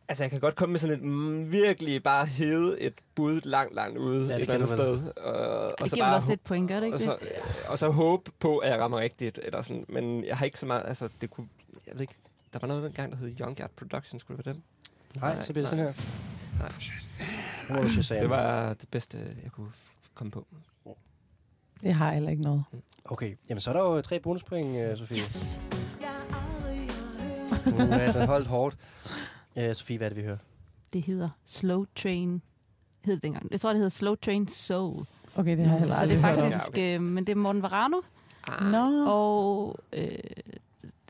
altså, jeg kan godt komme med sådan et mm, virkelig bare hede et bud langt, langt ude Ja, ja, det et eller andet sted. Og, Og og det så giver bare også lidt point, gør det ikke og det? så, og så håbe på, at jeg rammer rigtigt. Eller sådan. Men jeg har ikke så meget... Altså, det kunne... Jeg ved ikke... Der var noget dengang, der hed Young Guard Productions. Skulle det være dem? Nej, Nej, så bliver det sådan her. Nej. Shazam. Det var det bedste, jeg kunne komme på. jeg har heller ikke noget. Okay, jamen så er der jo tre bonuspoint, øh, Sofie. Yes. Er den holdt hårdt. Øh, Sofie, hvad er det, vi hører? Det hedder Slow Train. Hed det dengang. Jeg tror, det hedder Slow Train Soul. Okay, det har jeg heller Så det er hørt om. faktisk, Ja, okay. øh, men det er Morten Varano, Nå, og øh,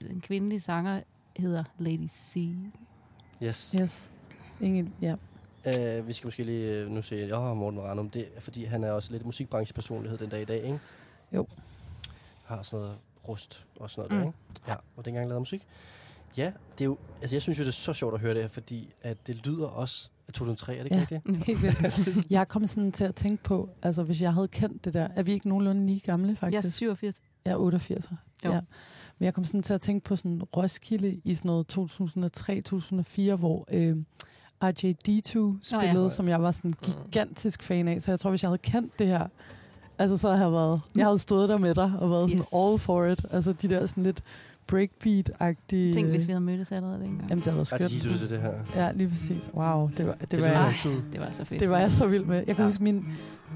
den kvindelige sanger hedder Lady C. Yes. yes. Ingen, ja. Øh, vi skal måske lige øh, nu se, åh, oh, Morten Maranum, det er fordi, han er også lidt musikbranchepersonlighed den dag i dag, ikke? Jo. Har sådan noget rust og sådan noget. Mm. der, ikke? Ja, og dengang lavede musik. Ja, det er jo, altså jeg synes jo, det er så sjovt at høre det her, fordi at det lyder også af 2003, er det ikke Ja. rigtigt? <laughs> Mm. Jeg kom sådan til at tænke på, altså hvis jeg havde kendt det der, er vi ikke nogenlunde lige gamle Jeg er faktisk? 87. Jeg er 88. Jo. Ja. Men jeg kom sådan til at tænke på sådan Roskilde i sådan noget 2003-2004, hvor øh, RJD2 spillede, ja. som jeg var sådan gigantisk fan af. Så jeg tror, hvis jeg havde kendt det her, altså så havde jeg været, jeg havde stået der med dig og været Yes. sådan all for it. Altså de der sådan lidt breakbeat-agtige... Tænk, hvis vi havde mødtes allerede dengang. Jamen, det havde været Ej, det skønt. Jesus, det, det her. Ja, lige præcis. Wow, det var, det, Det, var jeg, altid. Det var så fedt. det var jeg så vild med. Jeg kan Ja. huske, min,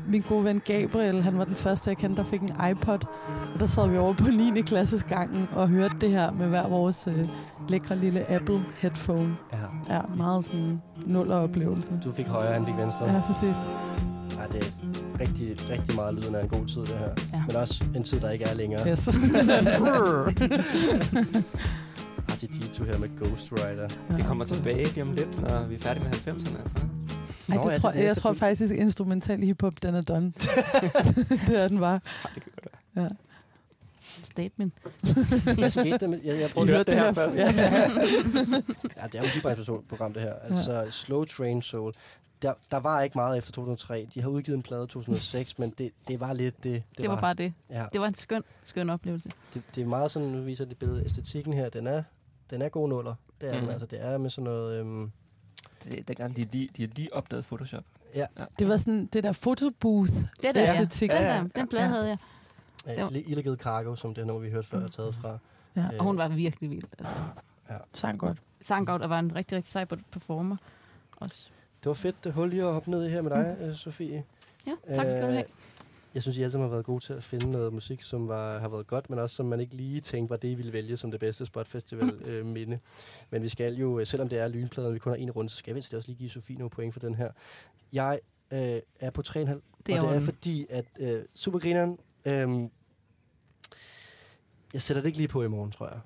min gode ven Gabriel, han var den første, jeg kendte, der fik en iPod. Og der sad vi over på 9. klasses gangen og hørte det her med hver vores øh, lækre lille Apple headphone. Ja. Ja, meget sådan nuller oplevelse. Du fik højre, han fik venstre. Ja, præcis. Ja, det er rigtig, rigtig meget lyden af en god tid, det her. Ja. Men også en tid, der ikke er længere. Yes. <laughs> RTD2 her med Ghost Rider. Det kommer tilbage lige om lidt, når vi er færdige med 90'erne. Altså. Ej, det ja, tror, det jeg, er tror faktisk, instrumental hiphop, den er done. <laughs> det er den bare. Ej, det kan godt være. Statement. Hvad skete der med... Jeg, jeg prøvede hørte det her først. Ja. Ja, det er jo et musikbrancheprogram, det her. Altså, ja. Slow Train Soul. Der, der var ikke meget efter 2003. De har udgivet en plade i 2006, men det, det var lidt det. Det, det var bare det. Ja, Det var en skøn, skøn oplevelse. det, det er meget sådan, nu viser det billede, æstetikken her, den er, den er god nuller. Det er mm. Den, altså. Det er med sådan noget... Øhm, Det dengang, de, lige, de har lige opdaget Photoshop. ja, Det var sådan det der fotobooth. Det der, Æstetik. ja. Den, Ja, der, den plade ja. havde jeg. Jo. Illegal Cargo, som det nummer, vi hørte før, er taget fra. Ja. Øh, Og hun var virkelig vild. Altså, Sang godt. sang godt og var en rigtig, rigtig sej performer. Også. Det var fedt, det hul lige at hoppe ned i her med dig, mm. Sofie. Ja, tak skal du have. Øh, Jeg synes, I alle sammen har været gode til at finde noget musik, som var, har været godt, men også som man ikke lige tænkte var det, I ville vælge som det bedste Spotfestival øh, minde. Men vi skal jo, øh, selvom det er lynpladen, vi kun har en runde, så skal vi også lige give Sofie nogle point for den her. Jeg øh, er på 3,5, Det er og det er orden. fordi, at øh, Supergrineren, øh, jeg sætter det ikke lige på i morgen, tror jeg.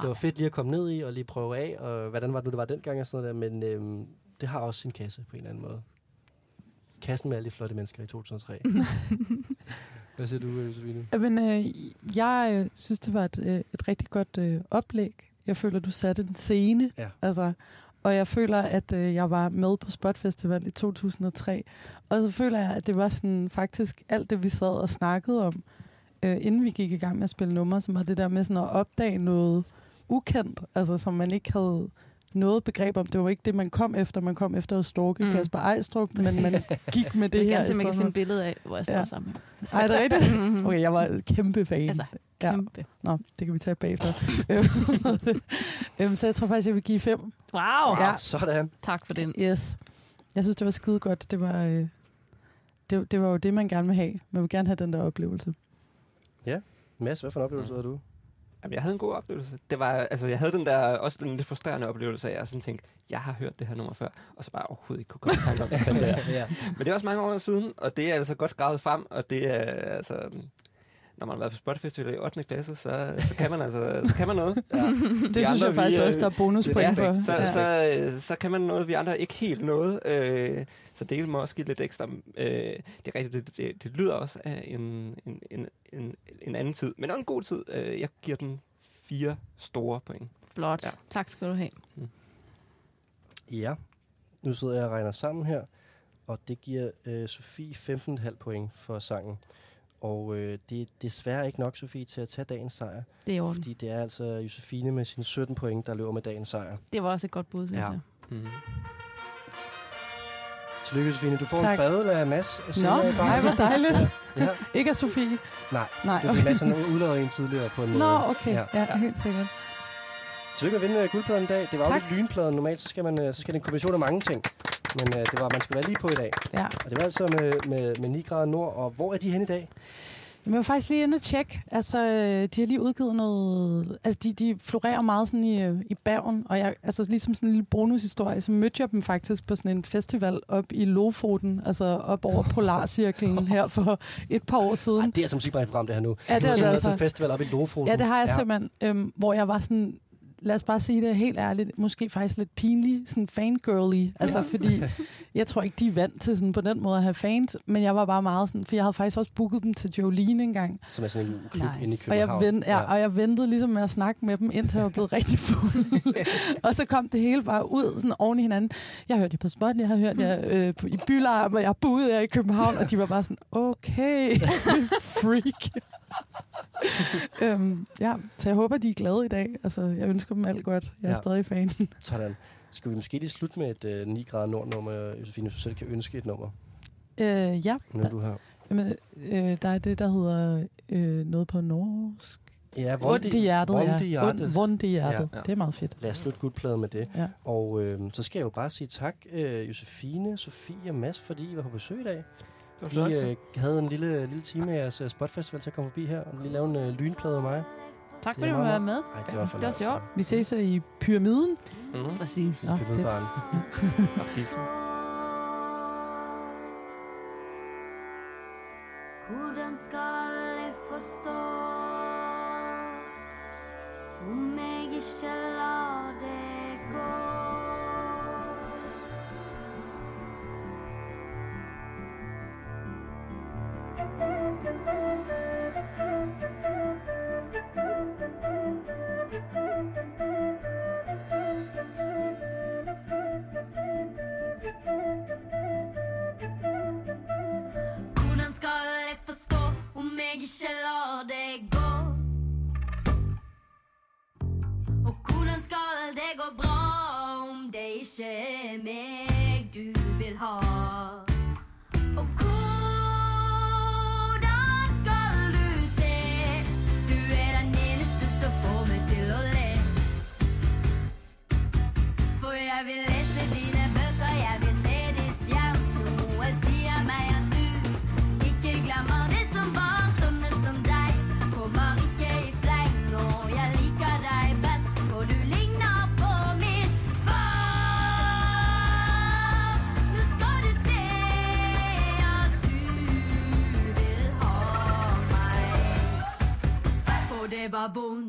Det var fedt lige at komme ned i og lige prøve af, og hvordan var det nu, det var dengang og sådan noget der, men øh, det har også sin kasse på en eller anden måde. Kassen med alle de flotte mennesker i 2003. <laughs> Hvad siger du, Josefine? Men øh, jeg øh, synes, det var et, øh, et rigtig godt øh, oplæg. Jeg føler, du satte en scene. Ja. Altså, og jeg føler, at øh, jeg var med på Spot Festival i 2003. Og så føler jeg, at det var sådan faktisk alt det, vi sad og snakkede om, øh, inden vi gik i gang med at spille numre, som var det der med sådan at opdage noget ukendt, altså som man ikke havde noget begreb om. Det var ikke det, man kom efter. Man kom efter at stalke Mm. Kasper Ejstrup, men man gik med det Det her er i gerne se, man kan finde for. billeder af, hvor jeg står Ja. ja. sammen med. Ej, er det rigtigt? <laughs> Okay, jeg var kæmpe fan. Altså, Ja. kæmpe. Nå, det kan vi tage bagefter. <laughs> <laughs> øhm, så jeg tror faktisk, jeg vil give fem. Wow. Ja. Ja. Sådan. Tak for den. Yes. Jeg synes, det var skide godt. Det var, øh, det, det var jo det, man gerne vil have. Man vil gerne have den der oplevelse. Mads, hvad for en oplevelse Mm. havde du? Jamen, jeg havde en god oplevelse. Det var, altså, jeg havde den der, også den lidt frustrerende oplevelse at jeg sådan tænkte, jeg har hørt det her nummer før, og så bare overhovedet ikke kunne komme i tanke om, hvad det er. <laughs> ja. Men det er også mange år siden, og det er altså godt gravet frem, og det er altså... Når man har været på Spot Festival i 8. klasse, så, så kan man altså så kan man noget. <laughs> Ja. Det Vi synes andre, jeg faktisk vi, øh, også, der er bonuspoint for. Så, Ja. så, øh, så kan man noget, vi andre ikke helt noget. Øh, så det må også give lidt ekstra. Øh, det er rigtigt, det, det, det lyder også af en, en, en, en, en anden tid. Men også en god tid. Øh, jeg giver den fire store point. Flot. Ja. Tak skal du have. Ja. Nu sidder jeg og regner sammen her, og det giver øh, Sofie 15,5 point for sangen. Og øh, det er desværre ikke nok, Sofie, til at tage dagens sejr. Det er i orden. Fordi det er altså Josefine med sine 17 point, der løber med dagens sejr. Det var også et godt bud, synes Ja. jeg. Mm. Tillykke, Josefine. Du får Tak. en fadøl af Mads. at Nå, nej, hvor dejligt. <laughs> Ja. Ikke af Sofie. Nej, Nej, det er fordi Mads han en tidligere på en måde. Nå, okay. Ja. Ja, ja helt sikkert. Tillykke med at vinde guldpladen i dag. Det var jo Tak. lidt lynpladen. Normalt så skal, man, øh, så skal det en kombination af mange ting. Men øh, det var, man skulle være lige på i dag. Ja. Og det var altså med, med, med 9 grader nord. Og hvor er de hen i dag? Jamen, jeg var faktisk lige inde og tjekke. Altså, øh, de har lige udgivet noget... Altså, de, de florerer meget sådan i, øh, i Bergen, og jeg, altså, ligesom sådan en lille bonushistorie, så mødte jeg dem faktisk på sådan en festival op i Lofoten, altså op over <laughs> Polarcirklen her for et par år siden. Ej, det er altså musikbrancheprogram, det her nu. Ja, det er det altså. festival op i Lofoten. Ja, det har jeg ja. simpelthen, øhm, hvor jeg var sådan, lad os bare sige det helt ærligt, måske faktisk lidt pinlig, sådan fangirly, altså fordi, <laughs> jeg tror ikke, de er vant til sådan på den måde at have fans, men jeg var bare meget sådan, for jeg havde faktisk også booket dem til Jolene engang, Som er sådan en klub Nice. inde i og jeg, København. vent, ja, og jeg ventede ligesom med at snakke med dem, indtil jeg var blevet rigtig fuld. <laughs> og så kom det hele bare ud sådan oven i hinanden. Jeg hørte det på spot, jeg havde hørt jer øh, på- i Bylarm, og jeg boede her i København, og de var bare sådan, okay, <laughs> freak. <laughs> øhm, ja, så jeg håber, de er glade i dag. Altså, jeg ønsker dem alt godt. Jeg er Ja. stadig fan. <laughs> Sådan. Skal vi måske lige slutte med et øh, 9 grader nord nummer, Josefine, hvis du selv kan ønske et nummer, øh, ja, nu du her. Jamen, øh, der er det, der hedder øh, noget på norsk. Ja, Ondt i hjertet, Vondt i hjertet. Vondt i hjertet. Ja. Det er meget fedt. Lad os slutte guldpladen med det. Ja. Og øh, så skal jeg jo bare sige tak, øh, Josefine, Sofie og Mads, fordi I var på besøg i dag. Vi øh, havde en lille, lille time af jeres øh, spotfestival til at komme forbi her og lige lave en øh, lynplade af mig. Tak fordi du var med. Ej, det var, Det var sjovt. Vi ses øh, i pyramiden. Mm. Præcis. Nå, fedt. <laughs> Pyramidebaren. Hvordan skal jeg forstå Om jeg ikke lar det gå ha Og hvordan skal du se? Du er den eneste som får meg til å le. For jeg vil vil